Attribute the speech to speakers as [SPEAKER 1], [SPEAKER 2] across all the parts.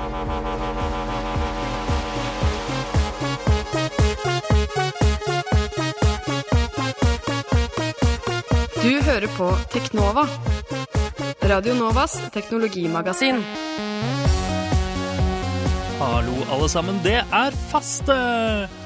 [SPEAKER 1] Du hører på Teknova. Radio Novas teknologimagasin.
[SPEAKER 2] Hallo, alle sammen. Det er faste!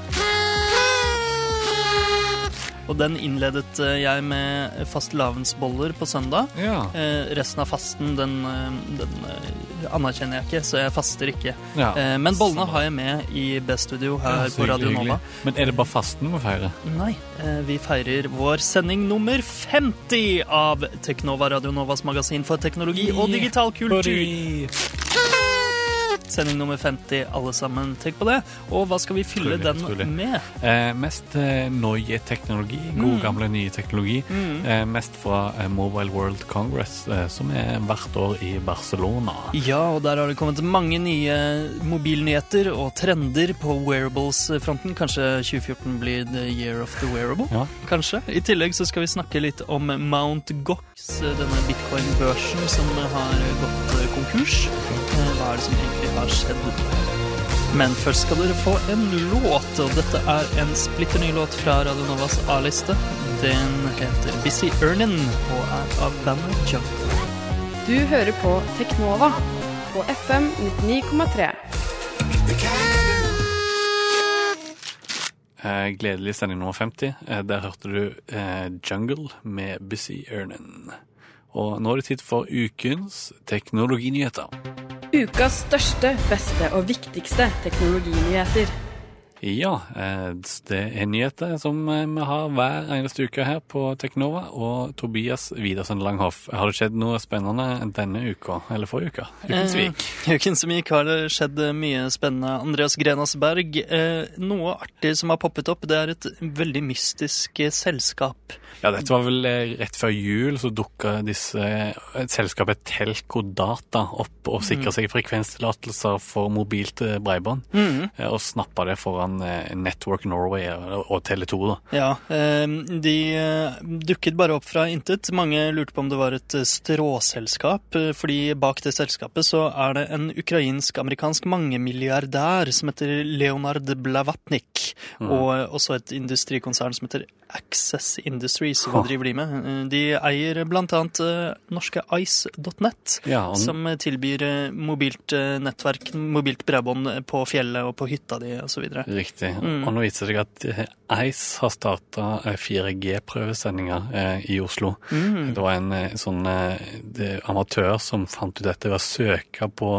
[SPEAKER 2] Og den innledet eh, jeg med fastelavnsboller på søndag.
[SPEAKER 3] Ja.
[SPEAKER 2] Eh, resten av fasten, den, eh, den eh, anerkjenner jeg ikke, så jeg faster ikke.
[SPEAKER 3] Ja.
[SPEAKER 2] Eh, men bollene har jeg med i B-studio her på Radio. Nova.
[SPEAKER 3] Men er det bare fasten vi feirer?
[SPEAKER 2] Nei, eh, vi feirer vår sending nummer 50 av Teknova Radio Novas magasin for teknologi og digital kultur. Sending nummer 50, alle sammen. Tenk på det. Og hva skal vi fylle
[SPEAKER 3] Utrolig,
[SPEAKER 2] den
[SPEAKER 3] utrolig.
[SPEAKER 2] med?
[SPEAKER 3] Eh, mest eh, teknologi.
[SPEAKER 2] Mm.
[SPEAKER 3] God, gamle, nye teknologi. Eh, mest fra eh, Mobile World Congress, eh, som er hvert år i Barcelona.
[SPEAKER 2] Ja, og der har det kommet mange nye mobilnyheter og trender på wearables-fronten. Kanskje 2014 blir the year of the wearable?
[SPEAKER 3] Ja.
[SPEAKER 2] Kanskje. I tillegg så skal vi snakke litt om Mount Gox, denne bitcoin-børsen som har gått eh, konkurs. Eh, Hva er det som egentlig har skjedd? Men først skal dere få en låt, og dette er en splitter ny låt fra Radio Novas A-liste. Den heter Busy Earnin og er av bandet Jump.
[SPEAKER 1] Du hører på Teknova på FM 99,3.
[SPEAKER 3] Eh, gledelig sending nummer 50. Eh, der hørte du eh, Jungle med Busy Earnin. Og nå er det tid for ukens teknologinyheter.
[SPEAKER 1] Ukas største, beste og viktigste teknologinyheter.
[SPEAKER 3] Ja, eh, det er nyheter som eh, vi har hver eneste uke her på Teknova. Og Tobias Widersen Langhoff, har det skjedd noe spennende denne uka, eller forrige uke? Ukens Vik.
[SPEAKER 2] Eh, Uken som gikk har det skjedd mye spennende. Andreas Grenasberg, eh, noe artig som har poppet opp, det er et veldig mystisk eh, selskap.
[SPEAKER 3] Ja, dette var vel rett før jul, så dukka disse selskapet Telco Data opp og sikra seg frekvenstillatelser for mobilt bredbånd. mm. Og snappa det foran eh, Network Norway og og Tele2, da.
[SPEAKER 2] Ja, eh, de eh, dukket bare opp fra intet. Mange lurte på om det var et eh, stråselskap, fordi bak det selskapet så er det en ukrainsk-amerikansk mangemilliardær som heter Leonard Blavatnik, og eh, også et industrikonsern som heter Access Industries. Hva driver de med? Eh, De eier annet eh, norske Ice.net,
[SPEAKER 3] Ja, han...
[SPEAKER 2] som eh, tilbyr mobilt nettverk, mobilt bredbånd på fjellet og på hytta di osv.
[SPEAKER 3] Riktig. Og nå viser det seg at Ice har starta 4G-prøvesendinger eh, i Oslo. Det var en sånn amatør som fant ut dette ved å søke på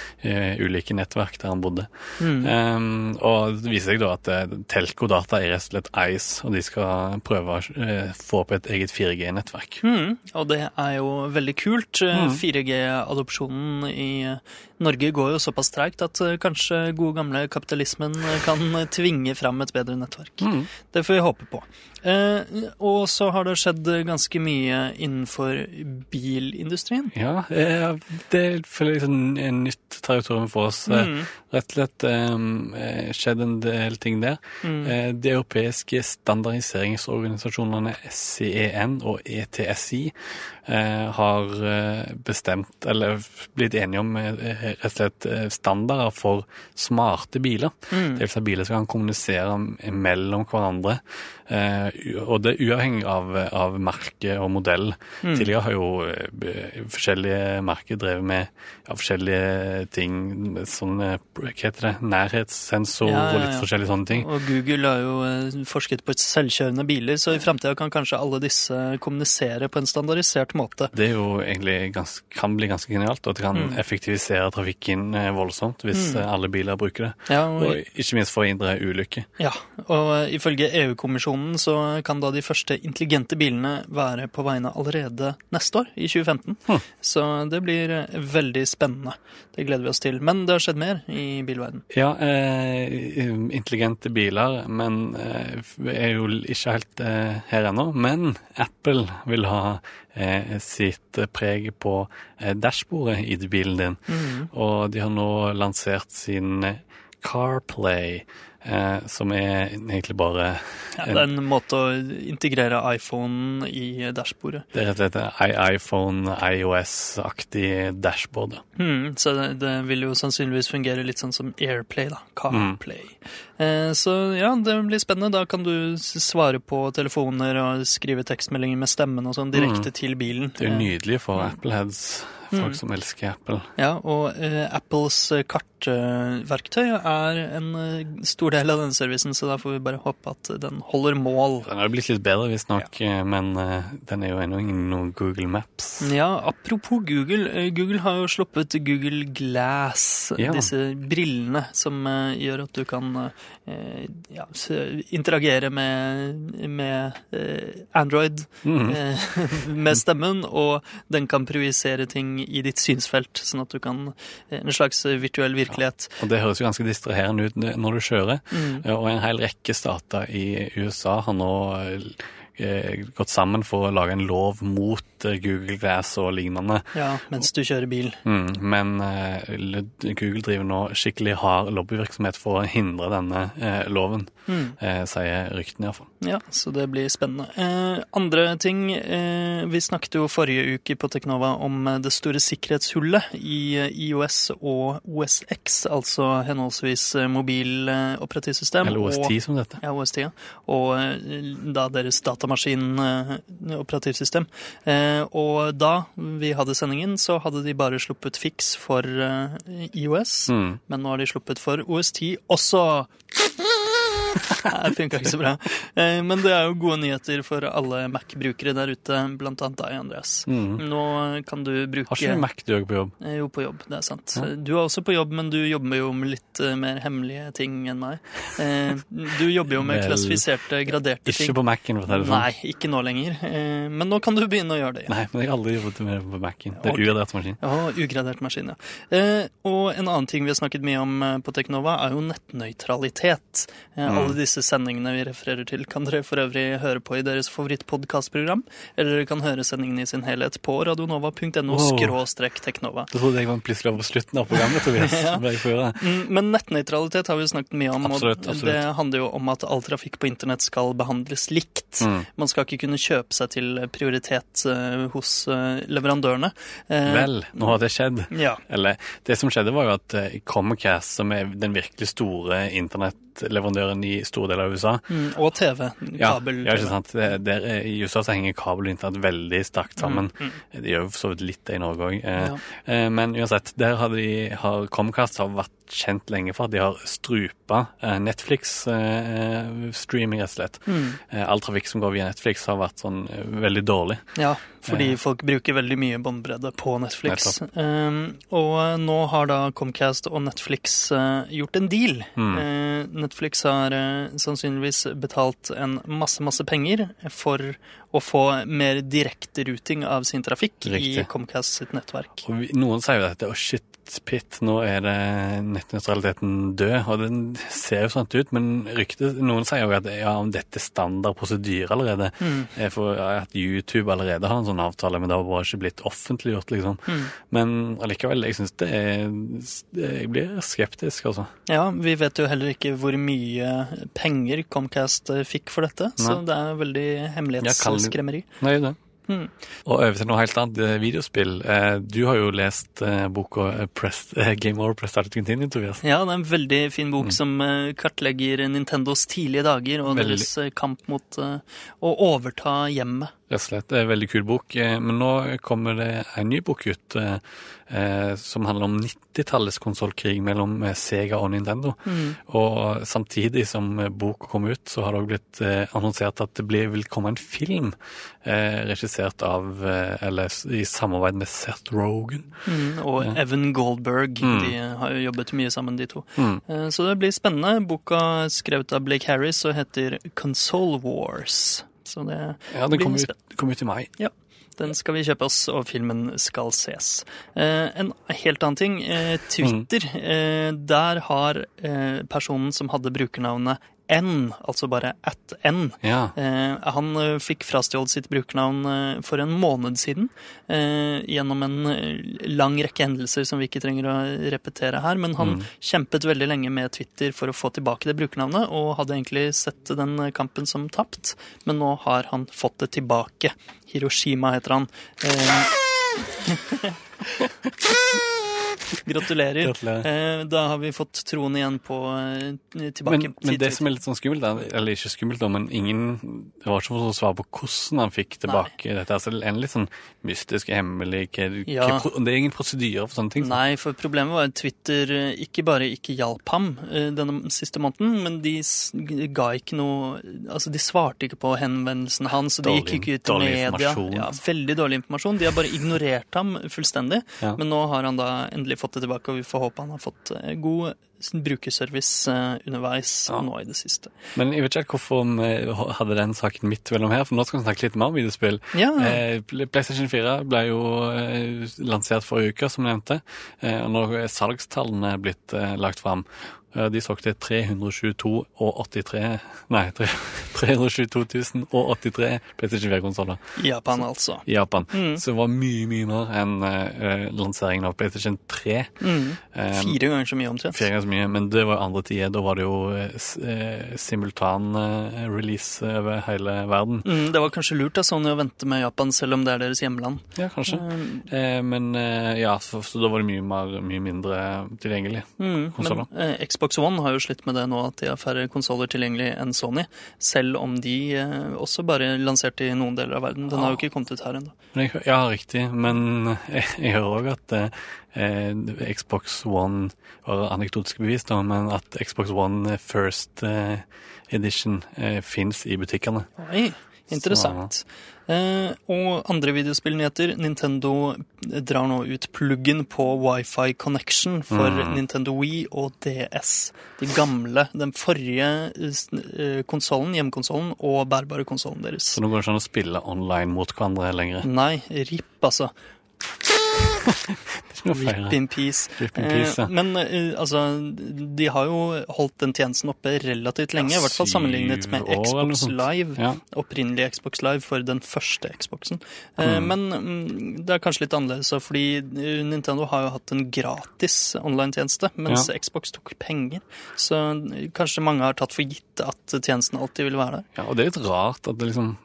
[SPEAKER 3] ulike nettverk der han bodde. Um, og det viser seg da at telkodata Telco Data er rett og slett Ice, og de skal prøve å eh, få opp et eget 4G-nettverk.
[SPEAKER 2] Mm, og det er jo veldig kult. Eh,
[SPEAKER 3] Mm.
[SPEAKER 2] 4G-adopsjonen i eh, Norge går jo såpass treigt at kanskje gode gamle kapitalismen kan tvinge fram et bedre nettverk.
[SPEAKER 3] Mm.
[SPEAKER 2] Det får vi håpe på. Eh, og så har det skjedd ganske mye innenfor bilindustrien.
[SPEAKER 3] Ja, eh, det føler jeg liksom en nytt territorium for oss. Eh,
[SPEAKER 2] Mm.
[SPEAKER 3] Rett og slett eh, skjedd en del ting der.
[SPEAKER 2] Mm.
[SPEAKER 3] Eh, De europeiske standardiseringsorganisasjonene SCEN og ETSI eh, har eh, bestemt, eller blitt enige om eh, rett og slett eh, standarder for smarte biler.
[SPEAKER 2] Mm.
[SPEAKER 3] Det vil si biler som kan kommunisere mellom hverandre. eh, Og det er uavhengig av, av merke og modell.
[SPEAKER 2] Mm.
[SPEAKER 3] Tidligere har jo eh, forskjellige merker drevet med ja, forskjellige ting, sånn eh, hva heter det, nærhetssensor
[SPEAKER 2] Ja, ja,
[SPEAKER 3] og litt forskjellige sånne ting.
[SPEAKER 2] Og Google har jo eh, forsket på selvkjørende biler, så i framtida kan kanskje alle disse kommunisere på en standardisert måte.
[SPEAKER 3] Det er jo egentlig ganske, kan bli ganske genialt, og det kan
[SPEAKER 2] Mm.
[SPEAKER 3] effektivisere trafikken eh, voldsomt hvis
[SPEAKER 2] Mm.
[SPEAKER 3] eh, alle biler bruker det.
[SPEAKER 2] Ja, og,
[SPEAKER 3] Og ikke minst forhindre ulykker.
[SPEAKER 2] ja, og eh, ifølge EU-kommisjonen så kan da de første intelligente bilene være på vegne allerede neste år, i 2015.
[SPEAKER 3] Hm.
[SPEAKER 2] Så det blir veldig spennende. Det gleder vi oss til. Men det har skjedd mer i bilverden.
[SPEAKER 3] Ja, eh, intelligente biler, men eh, er jo ikke helt eh, her ennå. Men Apple vil ha sitt preg på eh, dashbordet i bilen din.
[SPEAKER 2] Mm.
[SPEAKER 3] Og de har nå lansert sin eh, CarPlay, eh, som er egentlig bare
[SPEAKER 2] Ja, det er en måte å integrere iPhone i dashbordet.
[SPEAKER 3] Det er rett og slett iPhone, IOS-aktig dashboard.
[SPEAKER 2] Hmm, så det, det vil jo sannsynligvis fungere litt sånn som Airplay, da.
[SPEAKER 3] Mm.
[SPEAKER 2] CarPlay. Eh, så ja, det blir spennende. Da kan du svare på telefoner og skrive tekstmeldinger med stemmen og sånn direkte til bilen.
[SPEAKER 3] Mm. Det er jo
[SPEAKER 2] Eh,
[SPEAKER 3] nydelig for Apple-heads, folk
[SPEAKER 2] Mm.
[SPEAKER 3] som elsker Apple.
[SPEAKER 2] Ja, og eh, Apples eh, kartverktøy er en eh, stor del av denne servicen, så da får vi bare håpe at den holder mål.
[SPEAKER 3] Den har blitt litt bedre, visstnok, ja. men uh, den er jo ennå ingen noe Google Maps.
[SPEAKER 2] Ja, apropos Google. eh, Google har jo sluppet Google Glass,
[SPEAKER 3] Ja.
[SPEAKER 2] disse brillene som uh, gjør at du kan eh, ja, interagere med, med eh, Android
[SPEAKER 3] Mhm.
[SPEAKER 2] eh, med stemmen, og den kan projisere ting i ditt synsfelt, sånn at du kan eh, En slags virtuell virkelighet.
[SPEAKER 3] Og det høres jo ganske distraherende ut når du kjører.
[SPEAKER 2] Mm.
[SPEAKER 3] Eh, Og en hel rekke stater i USA har nå eh, gått sammen for å lage en lov mot eh, Google Glass og lignende.
[SPEAKER 2] Ja, mens du kjører bil.
[SPEAKER 3] Mm, men eh, Google driver nå skikkelig hard lobbyvirksomhet for å hindre denne eh, loven,
[SPEAKER 2] Mm.
[SPEAKER 3] eh, sier ryktene iallfall.
[SPEAKER 2] Ja, så det blir spennende. Eh, andre ting eh, Vi snakket jo forrige uke på Teknova om eh, det store sikkerhetshullet i eh, IOS og OSX, altså henholdsvis eh, mobiloperativsystem
[SPEAKER 3] Eller
[SPEAKER 2] og
[SPEAKER 3] OS10 som dette.
[SPEAKER 2] ja, OS10, ja. og eh, da deres datamaskin-operativsystem. Eh, og da vi hadde sendingen, så hadde de bare sluppet fiks for eh, IOS,
[SPEAKER 3] Mm.
[SPEAKER 2] men nå har de sluppet for OS10 også. Det funka ikke så bra. Eh, Men det er jo gode nyheter for alle Mac-brukere der ute, blant annet deg, Andreas.
[SPEAKER 3] Mm.
[SPEAKER 2] Nå kan du bruke
[SPEAKER 3] Har ikke du Mac du òg på jobb?
[SPEAKER 2] Eh, Jo, på jobb, det er sant.
[SPEAKER 3] Ja.
[SPEAKER 2] Du er også på jobb, men du jobber jo med litt eh, mer hemmelige ting enn meg. Du jobber jo med klassifiserte, graderte ting.
[SPEAKER 3] Ikke på Mac-en, for å si sånn.
[SPEAKER 2] Nei, ikke nå lenger. Men nå kan du begynne å gjøre det.
[SPEAKER 3] Nei, men jeg har aldri jobbet mer på Mac-en. Det er
[SPEAKER 2] okay.
[SPEAKER 3] ugradert maskin.
[SPEAKER 2] Ja, ugradert maskin, ja. Og en annen ting vi har snakket mye om på Teknova, er jo nettnøytralitet.
[SPEAKER 3] Mm.
[SPEAKER 2] Alle disse sendingene vi refererer til, kan dere for øvrig høre på i deres favorittpodkastprogram, eller dere kan høre sendingene i sin helhet på radionova.no skråstrek teknova.
[SPEAKER 3] Da trodde jeg var plutselig over slutten av programmet, Tobias.
[SPEAKER 2] Ja. Mm, Men nettnøytralitet har vi jo snakket mye om,
[SPEAKER 3] Absolutt,
[SPEAKER 2] og
[SPEAKER 3] absolutt.
[SPEAKER 2] det handler jo om at all trafikk på internett skal behandles likt.
[SPEAKER 3] Mm.
[SPEAKER 2] Man skal ikke kunne kjøpe seg til prioritet eh, hos eh, leverandørene. Eh,
[SPEAKER 3] Vel, nå har det skjedd.
[SPEAKER 2] Ja.
[SPEAKER 3] Eller, det som skjedde var jo at Comcast, som er den virkelig store internettleverandøren i store deler av USA
[SPEAKER 2] Mm, og TV. Kabel.
[SPEAKER 3] ja, ikke sant? Der, er- I USA så henger kabel og internett veldig sterkt sammen.
[SPEAKER 2] Mm,
[SPEAKER 3] Det gjør jo for så vidt litt det i Norge òg. Eh,
[SPEAKER 2] Ja.
[SPEAKER 3] eh, men uansett, der har, de, har Comcast har vært kjent lenge for at de har strupa eh, Netflix-streaming, rett og slett.
[SPEAKER 2] Mm.
[SPEAKER 3] Eh, all trafikk som går via Netflix, har vært sånn eh, veldig dårlig.
[SPEAKER 2] Ja, fordi
[SPEAKER 3] Eh.
[SPEAKER 2] folk bruker veldig mye båndbredde på Netflix. Um, og nå har da Comcast og Netflix eh, gjort en deal.
[SPEAKER 3] Mm.
[SPEAKER 2] Eh, Netflix har eh, sannsynligvis betalt en masse, masse penger for å få mer direkte ruting av sin trafikk i Comcast sitt nettverk.
[SPEAKER 3] Og noen sier jo dette, å shit, pitt, nå er det nettnøytraliteten død, og den ser jo sånn ut, men ryktet, noen sier jo at ja, om dette er standard prosedyre allerede,
[SPEAKER 2] Mm.
[SPEAKER 3] for at YouTube allerede har en sånn avtale, men det har bare ikke blitt offentliggjort, liksom.
[SPEAKER 2] Mm.
[SPEAKER 3] Men allikevel, jeg synes det er, jeg blir skeptisk, altså.
[SPEAKER 2] Ja, vi vet jo heller ikke hvor mye penger Comcast fikk for dette, så det er veldig hemmelighetsskremmeri.
[SPEAKER 3] Nei, det.
[SPEAKER 2] Mm.
[SPEAKER 3] Og over til noe helt annet, eh, videospill. Eh, Du har jo lest eh, boka Press, Game Over, Press Started Continue, Tobias.
[SPEAKER 2] Ja, det er en veldig fin bok
[SPEAKER 3] Mm.
[SPEAKER 2] som kartlegger Nintendos tidlige dager og
[SPEAKER 3] Veldig.
[SPEAKER 2] deres kamp mot å overta hjemmet.
[SPEAKER 3] Rett og slett. Det en veldig kul bok. Eh, Men nå kommer det en ny bok ut eh, eh, som handler om 90-tallets konsollkrig mellom eh, Sega og Nintendo.
[SPEAKER 2] Mm.
[SPEAKER 3] Og samtidig som boka kom ut, så har det òg blitt annonsert at det blir, vil komme en film eh, regissert av Eller i samarbeid med Seth Rogan.
[SPEAKER 2] Mm. Og
[SPEAKER 3] eh.
[SPEAKER 2] Evan Goldberg.
[SPEAKER 3] Mm.
[SPEAKER 2] De har jo jobbet mye sammen, de to.
[SPEAKER 3] Mm.
[SPEAKER 2] Så det blir spennende. Boka skrevet av Blake Harris og heter Console Wars. Så det
[SPEAKER 3] Ja, den
[SPEAKER 2] kommer
[SPEAKER 3] kom ut, kom ut i mai.
[SPEAKER 2] Den skal vi kjøpe oss, og filmen skal ses. Eh, en helt annen ting. Eh, Twitter.
[SPEAKER 3] Mm.
[SPEAKER 2] Eh, der har personen som hadde brukernavnet N, altså bare at N.
[SPEAKER 3] Ja.
[SPEAKER 2] Eh, han eh, fikk frastjålet sitt brukernavn eh, for en måned siden eh, gjennom en eh, lang rekke hendelser som vi ikke trenger å repetere her. Men han kjempet veldig lenge med Twitter for å få tilbake det brukernavnet, og hadde egentlig sett den kampen som tapt, men nå har han fått det tilbake. Hiroshima heter han. Eh, Gratulerer.
[SPEAKER 3] Gratulerer.
[SPEAKER 2] Eh, Da har vi fått troen igjen på eh, tilbake.
[SPEAKER 3] Men, men det som er litt sånn skummelt, eller ikke skummelt, men ingen Det var ikke noe svar på hvordan han fikk tilbake dette. Altså, en litt sånn mystisk, hemmelig
[SPEAKER 2] Ja.
[SPEAKER 3] Det er ingen prosedyrer for sånne ting. så-
[SPEAKER 2] Nei, for problemet var at Twitter eh, ikke bare ikke hjalp ham denne siste måneden, men de ga ikke noe Altså, de svarte ikke på henvendelsen hans, og de gikk ikke ut
[SPEAKER 3] i
[SPEAKER 2] media. Ja, veldig dårlig informasjon. De har bare ignorert ham fullstendig.
[SPEAKER 3] Ja.
[SPEAKER 2] Men nå har han da endelig fått det tilbake, og vi får håpe han har fått eh, god brukerservice eh, underveis
[SPEAKER 3] Ja.
[SPEAKER 2] nå i det siste.
[SPEAKER 3] Men jeg vet ikke hvorfor vi hadde den saken midt mellom her, for nå skal vi snakke litt mer om videospill.
[SPEAKER 2] Ja.
[SPEAKER 3] Eh, PlayStation 4 ble jo eh, lansert forrige uke, som nevnte, eh, og nå er salgstallene blitt eh, lagt fram. Eh, De solgte 322 og 83 Nei, 322 083 PlayStation 4-konsoller
[SPEAKER 2] Japan, altså.
[SPEAKER 3] i Japan.
[SPEAKER 2] Mm.
[SPEAKER 3] Så det var mye, mye mer enn eh, lanseringen av PlayStation 3.
[SPEAKER 2] Mm.
[SPEAKER 3] Eh,
[SPEAKER 2] Fire ganger så mye omtrent.
[SPEAKER 3] Fire ganger så mye, men det var jo andre tider. Da var det jo eh, eh, simultan eh, release over hele verden.
[SPEAKER 2] Mm, det var kanskje lurt av Sony å vente med Japan, selv om det er deres hjemland.
[SPEAKER 3] Ja, kanskje.
[SPEAKER 2] Mm,
[SPEAKER 3] Eh, men eh, ja, så, så da var det mye, mer, mye mindre tilgjengelig.
[SPEAKER 2] Mm,
[SPEAKER 3] konsoler.
[SPEAKER 2] men eh, Xbox One har jo slitt med det nå, at de har færre konsoller tilgjengelig enn Sony. Selv om de eh, også bare lanserte i noen deler av verden. Den har jo ikke kommet ut her ennå.
[SPEAKER 3] Ja, riktig. Men jeg, jeg hører òg at eh, Xbox One var anekdotiske bevis, da, men at Xbox One First eh, Edition eh, fins i butikkene.
[SPEAKER 2] Oi, interessant. Eh, og andre videospillnyheter. Nintendo drar nå ut pluggen på Wifi Connection for
[SPEAKER 3] Mm.
[SPEAKER 2] Nintendo Wii og DS. De gamle, den forrige konsollen, hjemmekonsollen, og bærbare konsollen deres.
[SPEAKER 3] Så nå går det ikke an å spille online mot hverandre lenger.
[SPEAKER 2] Nei, RIP, altså. Rip in peace.
[SPEAKER 3] Rip in peace, ja.
[SPEAKER 2] Eh, Men eh, altså, de har jo holdt den tjenesten oppe relativt lenge, i hvert fall sammenlignet med Xbox. Live.
[SPEAKER 3] Ja.
[SPEAKER 2] Opprinnelig Xbox Live for den første Xboxen. Eh,
[SPEAKER 3] Mm.
[SPEAKER 2] Men mm, det er kanskje litt annerledes, fordi Nintendo har jo hatt en gratis online-tjeneste, mens
[SPEAKER 3] Ja.
[SPEAKER 2] Xbox tok penger. Så kanskje mange har tatt for gitt at tjenesten alltid vil være der.
[SPEAKER 3] Ja, og det er litt rart at det liksom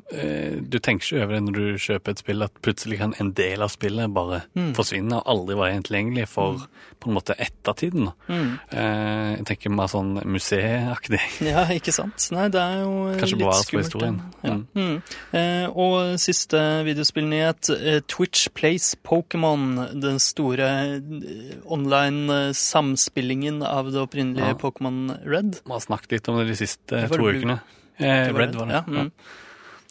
[SPEAKER 3] Du tenker ikke over det når du kjøper et spill, at plutselig kan en del av spillet bare
[SPEAKER 2] Mm.
[SPEAKER 3] forsvinne og aldri være tilgjengelig for på en måte ettertiden.
[SPEAKER 2] Mm.
[SPEAKER 3] Eh, jeg tenker mer sånn museaktig.
[SPEAKER 2] Ja, ikke sant? Nei, det er jo
[SPEAKER 3] Kanskje
[SPEAKER 2] litt
[SPEAKER 3] bevares for historien.
[SPEAKER 2] Ja.
[SPEAKER 3] Mm.
[SPEAKER 2] Mm. Eh, og siste videospillnyhet. Eh, Twitch Plays Pokémon. Den store eh, online samspillingen av det opprinnelige
[SPEAKER 3] Ja.
[SPEAKER 2] Pokémon Red.
[SPEAKER 3] Vi har snakket litt om det de siste
[SPEAKER 2] Det
[SPEAKER 3] to ukene. Eh, Red var det.
[SPEAKER 2] Ja,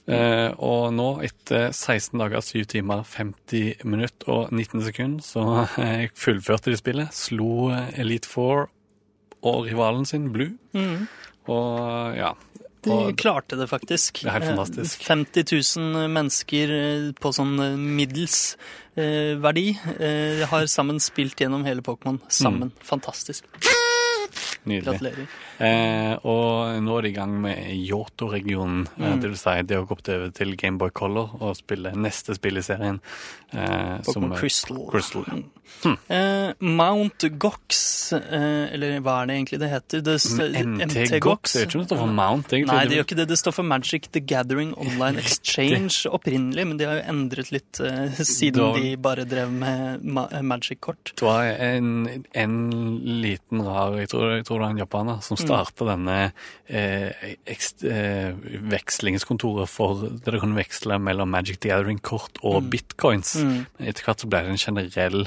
[SPEAKER 3] Eh, og nå, etter 16 dager, 7 timer, 50 minutter og 19 sekunder, så eh, fullførte de spillet. Slo eh, Elite Four og rivalen sin, Blue.
[SPEAKER 2] Mm.
[SPEAKER 3] Og ja.
[SPEAKER 2] De klarte det faktisk.
[SPEAKER 3] Det er helt
[SPEAKER 2] Eh,
[SPEAKER 3] fantastisk.
[SPEAKER 2] 50 000 mennesker eh, på sånn eh, middels eh, verdi eh, har sammen spilt gjennom hele Pokémon. Sammen.
[SPEAKER 3] Mm.
[SPEAKER 2] Fantastisk.
[SPEAKER 3] Nydelig.
[SPEAKER 2] Gratulerer.
[SPEAKER 3] Eh, og nå er de i gang med Yoto-regionen. Eh,
[SPEAKER 2] Mm.
[SPEAKER 3] det vil si, de har gått over til Gameboy Color og spiller neste spill i serien. Eh, som
[SPEAKER 2] Pokémon Crystal.
[SPEAKER 3] Crystal.
[SPEAKER 2] Mm. Eh, Mount Gox, eh, eller hva er det egentlig det heter? Det,
[SPEAKER 3] MT Gox. Det er ikke noe som står for Mount, egentlig.
[SPEAKER 2] Nei, det gjør ikke det. Det står for Magic the Gathering Online Exchange opprinnelig, men de har jo endret litt eh, siden
[SPEAKER 3] Da-
[SPEAKER 2] de bare drev med ma Magic-kort.
[SPEAKER 3] Det var en, en liten rar Jeg tror, jeg tror det var en japaner som
[SPEAKER 2] Mm.
[SPEAKER 3] denne eh, ekst, eh, vekslingskontoret for der du kunne veksle mellom Magic the Gathering-kort og bitcoins.
[SPEAKER 2] Mm.
[SPEAKER 3] Etter hvert så ble det en generell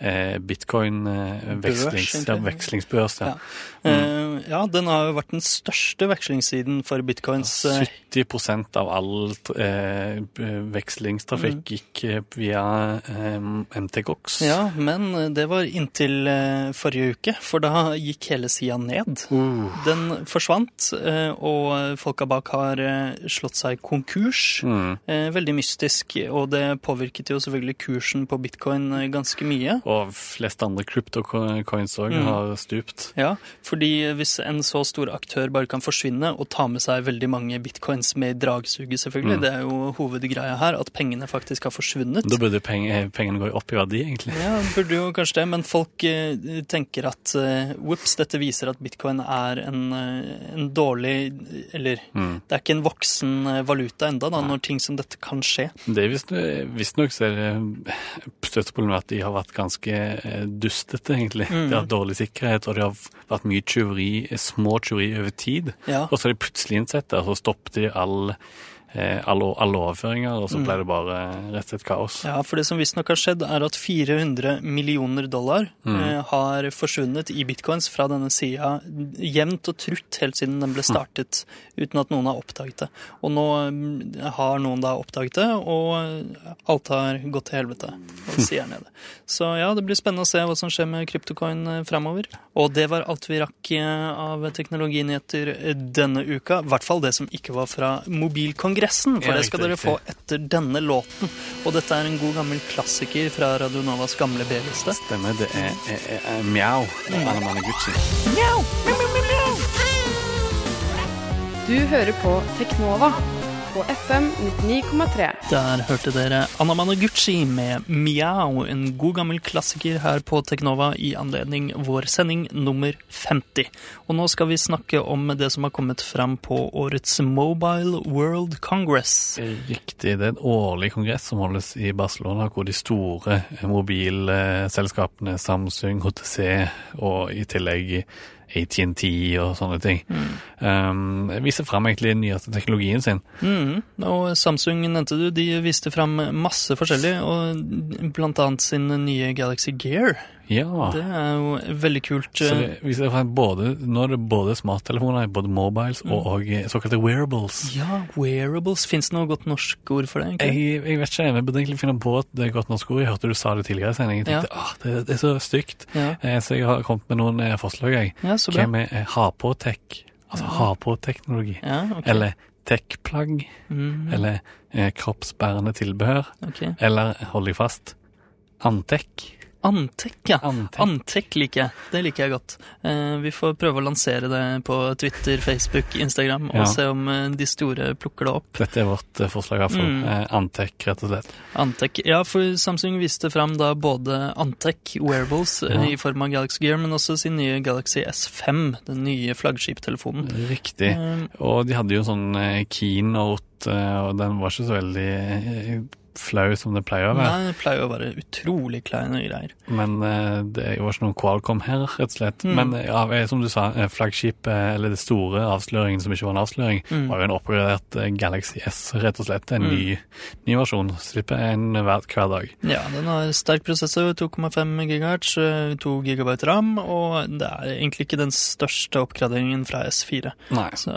[SPEAKER 3] eh, bitcoin-vekslings,
[SPEAKER 2] Børs,
[SPEAKER 3] ja. Ja.
[SPEAKER 2] Ja. Eh, ja, den har jo vært den største vekslingssiden for bitcoins. eh,
[SPEAKER 3] 70 av all eh, vekslingstrafikk
[SPEAKER 2] Mm.
[SPEAKER 3] gikk eh, via eh, MTGOX.
[SPEAKER 2] Ja, men det var inntil eh, forrige uke, for da gikk hele sida ned.
[SPEAKER 3] Uh.
[SPEAKER 2] Den forsvant, eh, og folka bak har eh, slått seg konkurs.
[SPEAKER 3] Mm.
[SPEAKER 2] Eh, Veldig mystisk, og det påvirket jo selvfølgelig kursen på bitcoin eh, ganske mye.
[SPEAKER 3] Og flest andre cryptocoins òg
[SPEAKER 2] Mm.
[SPEAKER 3] har stupt.
[SPEAKER 2] Ja, fordi hvis en så stor aktør bare kan forsvinne og ta med seg veldig mange bitcoins med i dragsuget, selvfølgelig,
[SPEAKER 3] Mm.
[SPEAKER 2] det er jo hovedgreia her, at pengene faktisk har forsvunnet.
[SPEAKER 3] Da burde penge, pengene gå opp i verdi, egentlig.
[SPEAKER 2] Ja, burde jo kanskje det, men folk eh, tenker at eh, whoops, dette viser at bitcoin er en, eh, en dårlig Eller
[SPEAKER 3] Mm.
[SPEAKER 2] det er ikke en voksen eh, valuta enda da, når ting som dette kan skje.
[SPEAKER 3] Det er visst- Visstnok så er det største problemet at de har vært ganske eh, dustete, egentlig.
[SPEAKER 2] Mm.
[SPEAKER 3] De har hatt dårlig sikkerhet, og det har vært mye tyveri, små tyveri over tid.
[SPEAKER 2] Ja.
[SPEAKER 3] Og så har de plutselig innsett det, og så stoppet de all, alle, alle overføringer, og så
[SPEAKER 2] Mm.
[SPEAKER 3] ble det bare rett og slett kaos.
[SPEAKER 2] Ja, for det som visstnok har skjedd, er at 400 millioner dollar
[SPEAKER 3] Mm.
[SPEAKER 2] eh, har forsvunnet i bitcoins fra denne sida jevnt og trutt helt siden den ble startet, uten at noen har oppdaget det. Og nå mm, har noen da oppdaget det, og alt har gått til helvete, og sida er nede. Så ja, det blir spennende å se hva som skjer med kryptocoin eh, framover. Og det var alt vi rakk eh, av teknologinyheter eh, denne uka. I hvert fall det som ikke var fra mobilkongressen, for
[SPEAKER 3] Ja,
[SPEAKER 2] det skal
[SPEAKER 3] riktig,
[SPEAKER 2] dere få etter denne låten. Og dette er en god gammel klassiker fra Radio Novas gamle B-liste.
[SPEAKER 3] Stemmer, det er, er, er, er Mjau
[SPEAKER 2] mjau,
[SPEAKER 3] mjau, mjau. Managuchi.
[SPEAKER 1] Du hører på Teknova på FM 99,3.
[SPEAKER 2] Der hørte dere Anna Managuchi med 'Mjau', en god gammel klassiker her på Teknova i anledning vår sending nummer 50. Og nå skal vi snakke om det som har kommet fram på årets Mobile World Congress.
[SPEAKER 3] Riktig. Det er en årlig kongress som holdes i Barcelona, hvor de store mobilselskapene Samsung, HTC og i tillegg AT&T og sånne ting um, viser fram egentlig den nyeste teknologien sin.
[SPEAKER 2] Mm, og Samsung nevnte du, de viste fram masse forskjellig, og blant annet sin nye Galaxy Gear.
[SPEAKER 3] Ja.
[SPEAKER 2] Det er jo veldig kult.
[SPEAKER 3] Så det viser frem både, nå er det både smarttelefoner, både mobiles og, og såkalte wearables.
[SPEAKER 2] Ja, wearables. Fins det noe godt norsk ord for det? egentlig?
[SPEAKER 3] Jeg, jeg vet ikke, jeg burde egentlig finne på at det er godt norsk ord. Jeg hørte du sa det tidligere i sendingen. Jeg tenkte, ah, det, det er så stygt.
[SPEAKER 2] Ja.
[SPEAKER 3] Eh, Så jeg har kommet med noen eh, forslag, jeg.
[SPEAKER 2] ja, så bra.
[SPEAKER 3] Hva med eh, ha-på-tech? Altså ha-på-teknologi.
[SPEAKER 2] Ja, okay.
[SPEAKER 3] Eller tech-plagg.
[SPEAKER 2] Mhm,
[SPEAKER 3] Eller eh, kroppsbærende tilbehør.
[SPEAKER 2] Okay.
[SPEAKER 3] Eller, hold deg fast, Antec.
[SPEAKER 2] Antec, ja.
[SPEAKER 3] Antek
[SPEAKER 2] Antec liker jeg. Det liker jeg godt. Eh, vi får prøve å lansere det på Twitter, Facebook, Instagram, og
[SPEAKER 3] Ja.
[SPEAKER 2] se om eh, de store plukker det opp.
[SPEAKER 3] Dette er vårt eh, forslag, i hvert fall.
[SPEAKER 2] Mm.
[SPEAKER 3] Eh, Antec, rett og slett.
[SPEAKER 2] Antek. Ja, for Samsung viste fram da både Antek wearables
[SPEAKER 3] Ja.
[SPEAKER 2] i form av Galaxy Gear, men også sin nye Galaxy S5, den nye flaggskiptelefonen.
[SPEAKER 3] Riktig.
[SPEAKER 2] Eh,
[SPEAKER 3] Og de hadde jo sånn keynote, og den var ikke så veldig flau som det pleier å være.
[SPEAKER 2] Nei, det pleier å være utrolig kleine greier.
[SPEAKER 3] Men uh, det var ikke noen Qualcomm her, rett og slett.
[SPEAKER 2] Mm.
[SPEAKER 3] Men ja, eh, som du sa, eh, flaggskipet, eller det store avsløringen som ikke var en avsløring,
[SPEAKER 2] Mm.
[SPEAKER 3] var jo en oppgradert eh, Galaxy S, rett og slett. En
[SPEAKER 2] Mm.
[SPEAKER 3] ny, ny versjon. Slipper en hver, hver dag.
[SPEAKER 2] Ja, den har sterk prosessor, 2,5 GHz, 2 GB ram, og det er egentlig ikke den største oppgraderingen fra S4.
[SPEAKER 3] Nei.
[SPEAKER 2] Så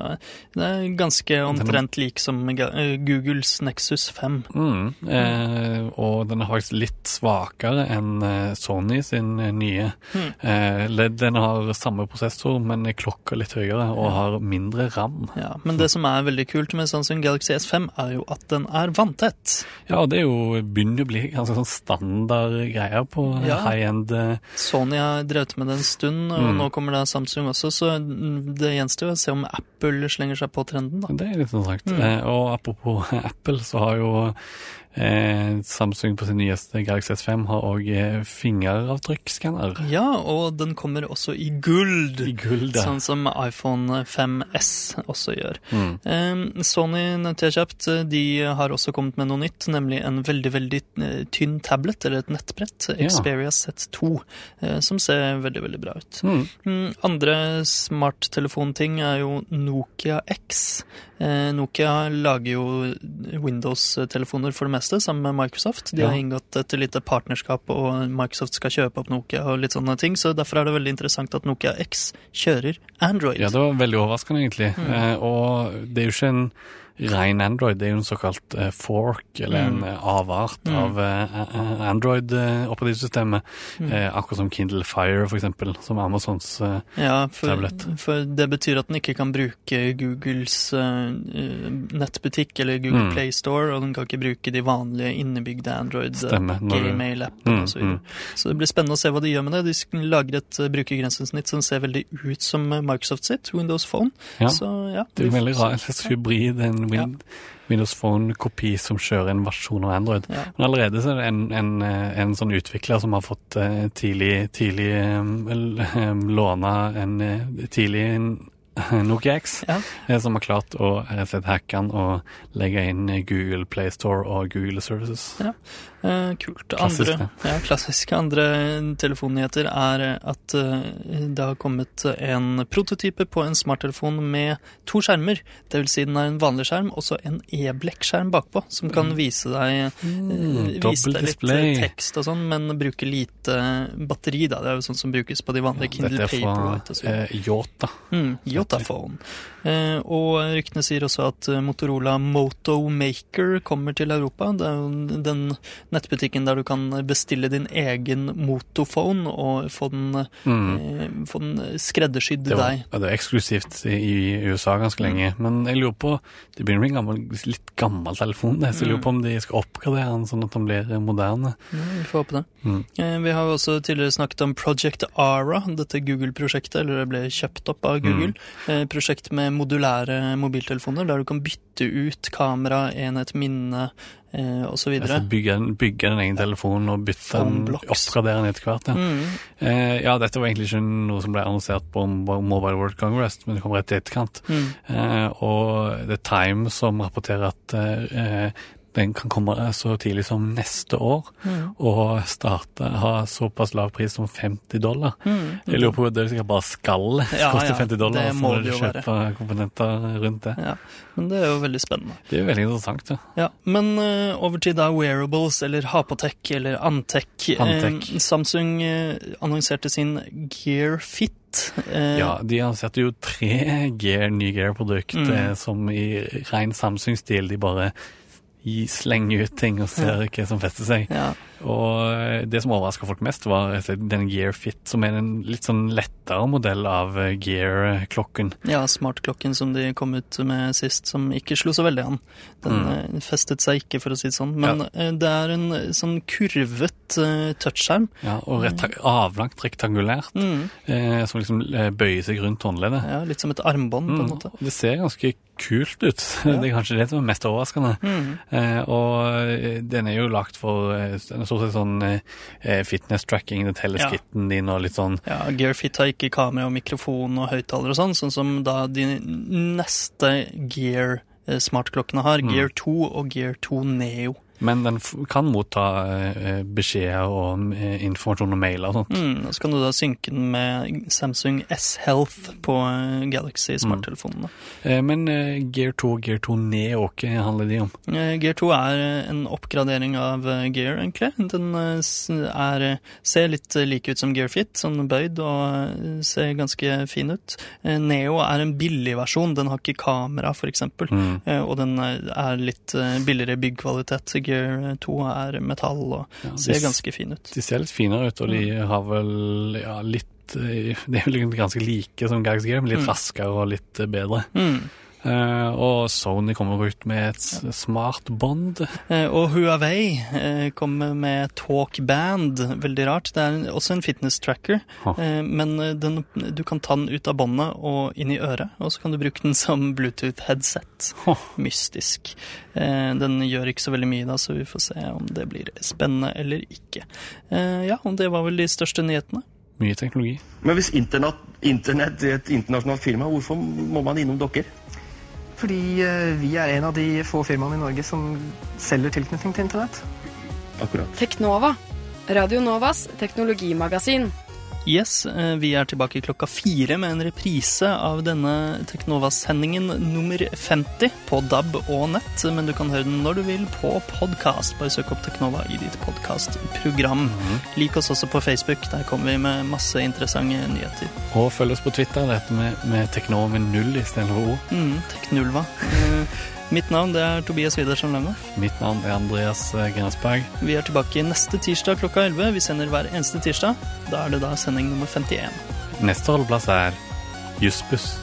[SPEAKER 2] det er ganske omtrent lik som eh, Googles Nexus 5.
[SPEAKER 3] Mm, eh, og den er faktisk litt svakere enn eh, Sony sin eh, nye.
[SPEAKER 2] Mm.
[SPEAKER 3] Den har samme prosessor, men klokka litt høyere og har mindre ram.
[SPEAKER 2] Ja, men det som er veldig kult med Samsung Galaxy S5, er jo at den er vanntett.
[SPEAKER 3] Ja, og det er jo begynner å bli ganske sånn standard greier på
[SPEAKER 2] Ja.
[SPEAKER 3] high-end.
[SPEAKER 2] Sony har drevet med det en stund, og
[SPEAKER 3] Mm.
[SPEAKER 2] nå kommer da Samsung også, så det gjenstår å se om Apple slenger seg på trenden, da.
[SPEAKER 3] Det er litt interessant.
[SPEAKER 2] Mm.
[SPEAKER 3] Eh, og apropos Apple, så har jo Samsung på sin nyeste Galaxy S5 har òg eh, fingeravtrykksskanner.
[SPEAKER 2] Ja, og den kommer også i guld.
[SPEAKER 3] I guld.
[SPEAKER 2] Sånn som iPhone 5S også gjør.
[SPEAKER 3] Mm.
[SPEAKER 2] Eh, Sony nevnte jeg kjapt, eh, de har også kommet med noe nytt, nemlig en veldig veldig eh, tynn tablet, eller et nettbrett,
[SPEAKER 3] Ja.
[SPEAKER 2] Xperia Z2, eh, som ser veldig, veldig bra ut.
[SPEAKER 3] Mm.
[SPEAKER 2] Mm, Andre smarttelefonting er jo Nokia X. Eh, Nokia lager jo Windows-telefoner for det meste, sammen med Microsoft. De har inngått et lite partnerskap, og Microsoft skal kjøpe opp Nokia og litt sånne ting, så derfor er det veldig interessant at Nokia X kjører Android.
[SPEAKER 3] Ja, det var veldig overraskende, egentlig.
[SPEAKER 2] Mm.
[SPEAKER 3] Eh, og det er jo ikke en ren Android. Det er jo en såkalt uh, fork, eller en
[SPEAKER 2] Mm.
[SPEAKER 3] eh, avart
[SPEAKER 2] Mm.
[SPEAKER 3] av uh, Android-operativsystemet.
[SPEAKER 2] Mm.
[SPEAKER 3] Eh, akkurat som Kindle Fire, for eksempel, som Amazons uh,
[SPEAKER 2] Ja, for,
[SPEAKER 3] Tablet.
[SPEAKER 2] for det betyr at den ikke kan bruke Googles eh, eh, nettbutikk eller Google
[SPEAKER 3] Mm.
[SPEAKER 2] Play Store, og den kan ikke bruke de vanlige innebygde Android Gmail-appene
[SPEAKER 3] Mm,
[SPEAKER 2] osv. Så, videre.
[SPEAKER 3] mm.
[SPEAKER 2] så det blir spennende å se hva de gjør med det. De lager et uh, brukergrensesnitt som ser veldig ut som eh, Microsoft sitt, Windows Phone.
[SPEAKER 3] Ja.
[SPEAKER 2] Så ja.
[SPEAKER 3] Det er veldig
[SPEAKER 2] rart,
[SPEAKER 3] rar, en hybrid, en win Windows Phone-kopi som kjører en versjon av Android.
[SPEAKER 2] Ja.
[SPEAKER 3] Men allerede så er det en, en, eh, en sånn utvikler som har fått eh, tidlig, tidlig um, låna en eh, tidlig Nokia X,
[SPEAKER 2] Ja.
[SPEAKER 3] eh, som har klart å sette hackene hacke den og legge inn eh, Google Play Store og Google Services.
[SPEAKER 2] Ja. kult.
[SPEAKER 3] Klassisk,
[SPEAKER 2] Andre, ja, klassiske andre telefonnyheter er at eh, det har kommet en prototype på en smarttelefon med to skjermer. Det vil si den er en vanlig skjerm og så en e-blekkskjerm bakpå, som kan vise deg, eh,
[SPEAKER 3] Mm,
[SPEAKER 2] vise deg litt
[SPEAKER 3] display.
[SPEAKER 2] eh, tekst og sånn, men bruke lite batteri. da. Det er jo sånn som brukes på de vanlige Kindle
[SPEAKER 3] Dette er fra eh, Yota.
[SPEAKER 2] Mm, Yotaphone. Eh, og ryktene sier også at eh, Motorola Moto Maker kommer til Europa. Det er jo den nettbutikken der du kan bestille din egen motophone og få den,
[SPEAKER 3] Mm.
[SPEAKER 2] eh, få den skreddersydd
[SPEAKER 3] Det, var,
[SPEAKER 2] deg.
[SPEAKER 3] ja, det er eksklusivt i, USA ganske
[SPEAKER 2] Mm.
[SPEAKER 3] lenge. Men jeg lurer på Det begynner å bli en gammel, litt gammel telefon. det, Så jeg lurer
[SPEAKER 2] Mm.
[SPEAKER 3] på om de skal oppgradere den sånn at den blir moderne.
[SPEAKER 2] Ja, vi får håpe det.
[SPEAKER 3] Mm.
[SPEAKER 2] Vi har jo også tidligere snakket om Project Ara, dette Google-prosjektet, eller det ble kjøpt opp av Google. Eh, prosjekt med modulære mobiltelefoner, der du kan bytte ut kamera, enhet, minne eh, osv.
[SPEAKER 3] Altså bygge, en- bygge en egen telefon og bytte den, oppgradere den etter hvert. Ja.
[SPEAKER 2] Mm.
[SPEAKER 3] Eh, ja, dette var egentlig ikke noe som ble annonsert på Mobile World Congress, men det kom rett i etterkant.
[SPEAKER 2] Mm.
[SPEAKER 3] Eh, og er Time som rapporterer at eh, den kan komme så tidlig som neste år,
[SPEAKER 2] Mm.
[SPEAKER 3] og starte ha såpass lav pris som 50 dollar.
[SPEAKER 2] Mm.
[SPEAKER 3] Jeg lurer på, Det er sikkert bare skal
[SPEAKER 2] Ja,
[SPEAKER 3] koster 50 dollar,
[SPEAKER 2] ja,
[SPEAKER 3] så
[SPEAKER 2] må
[SPEAKER 3] du kjøpe komponenter rundt det.
[SPEAKER 2] Ja, men det er jo veldig spennende.
[SPEAKER 3] Det er jo veldig interessant. Ja.
[SPEAKER 2] Ja, Men uh, over til da wearables, eller ha-på-tech, eller Antec.
[SPEAKER 3] Antec.
[SPEAKER 2] Eh, Samsung eh, annonserte sin Gear Fit. Eh,
[SPEAKER 3] Ja, de annonserte jo tre gear, nye Gear-produkter
[SPEAKER 2] Mm.
[SPEAKER 3] eh, som i ren Samsung-stil. De bare slenger ut ting og ser hva som fester seg.
[SPEAKER 2] ja.
[SPEAKER 3] Og eh, det som overraska folk mest, var den Gear Fit, som er en litt sånn lettere modell av eh, Gear-klokken.
[SPEAKER 2] Ja, smartklokken som de kom ut med sist, som ikke slo så veldig an. Den
[SPEAKER 3] Mm.
[SPEAKER 2] eh, festet seg ikke, for å si det sånn. Men ja. det er en sånn kurvet touchskjerm.
[SPEAKER 3] Ja, og rett, avlangt rektangulært,
[SPEAKER 2] Mm.
[SPEAKER 3] eh, som liksom bøyer seg rundt håndleddet.
[SPEAKER 2] Ja, litt som et armbånd, på en
[SPEAKER 3] Mm,
[SPEAKER 2] måte.
[SPEAKER 3] det ser ganske kult ut.
[SPEAKER 2] Ja.
[SPEAKER 3] Det er kanskje det som er mest overraskende.
[SPEAKER 2] Mm.
[SPEAKER 3] Eh, og eh, den er jo lagt for eh, den stort sett sånn eh, fitness tracking, det teller
[SPEAKER 2] Ja.
[SPEAKER 3] din og litt sånn
[SPEAKER 2] Ja, Gear Fit har ikke kamera og mikrofon og høyttaler og sånn, sånn som da de neste Gear eh, smartklokkene har.
[SPEAKER 3] Mm.
[SPEAKER 2] Gear 2 og Gear 2 Neo.
[SPEAKER 3] Men den kan motta eh, beskjeder og eh, informasjon og mailer og sånt.
[SPEAKER 2] Mm, og så kan du da synke den med Samsung S-Health på eh, Galaxy smarttelefonene.
[SPEAKER 3] Eh, men eh, Gear 2 og Gear 2 Neo, hva handler de om?
[SPEAKER 2] Eh, Gear 2 er eh, en oppgradering av eh, Gear, egentlig. Den eh, er, eh, ser litt eh, like ut som Gear Fit, sånn bøyd, og eh, ser ganske fin ut. Eh, Neo er en billig versjon, den har ikke kamera, eksempel.
[SPEAKER 3] Mm.
[SPEAKER 2] Eh, Og den eh, er litt eh, billigere byggkvalitet. Gear 2 er metall og
[SPEAKER 3] Ja,
[SPEAKER 2] ser ganske fin ut.
[SPEAKER 3] De ser litt finere ut, og de har vel ja, litt eh, De er vel ganske like som Gags Gear, men litt
[SPEAKER 2] Mm.
[SPEAKER 3] raskere og litt eh, bedre.
[SPEAKER 2] Mm.
[SPEAKER 3] Eh, og Sony kommer ut med et smart bånd.
[SPEAKER 2] Eh, Og Huawei eh, kommer med Talkband. Veldig rart. Det er også en fitness tracker, eh, men den, du kan ta den ut av båndet og inn i øret, og så kan du bruke den som Bluetooth-headset.
[SPEAKER 3] Huh.
[SPEAKER 2] Mystisk. Eh, Den gjør ikke så veldig mye, da, så vi får se om det blir spennende eller ikke. Eh, Ja, og det var vel de største nyhetene.
[SPEAKER 3] Mye teknologi.
[SPEAKER 4] Men hvis internett, internett er et internasjonalt firma, hvorfor må man innom dere?
[SPEAKER 5] Fordi eh, vi er en av de få firmaene i Norge som selger tilknytning til internett.
[SPEAKER 4] Akkurat.
[SPEAKER 1] Teknova. Radio Novas teknologimagasin.
[SPEAKER 2] Yes, eh, vi er tilbake klokka fire med en reprise av denne Teknova-sendingen nummer 50 på DAB og nett, men du kan høre den når du vil på podkast. Bare søk opp Teknova i ditt podkastprogram. Lik oss også på Facebook, der kommer vi med masse interessante nyheter.
[SPEAKER 3] Og følg oss på Twitter. Det heter med, med Teknova med null istedenfor O.
[SPEAKER 2] Mm, Teknulva. Mitt navn det er Tobias Widersen Langhoff.
[SPEAKER 3] Mitt navn er Andreas eh, Grensberg.
[SPEAKER 2] Vi er tilbake neste tirsdag klokka 11. Vi sender hver eneste tirsdag. Da er det da sending nummer 51.
[SPEAKER 3] Neste holdeplass er Jussbuss.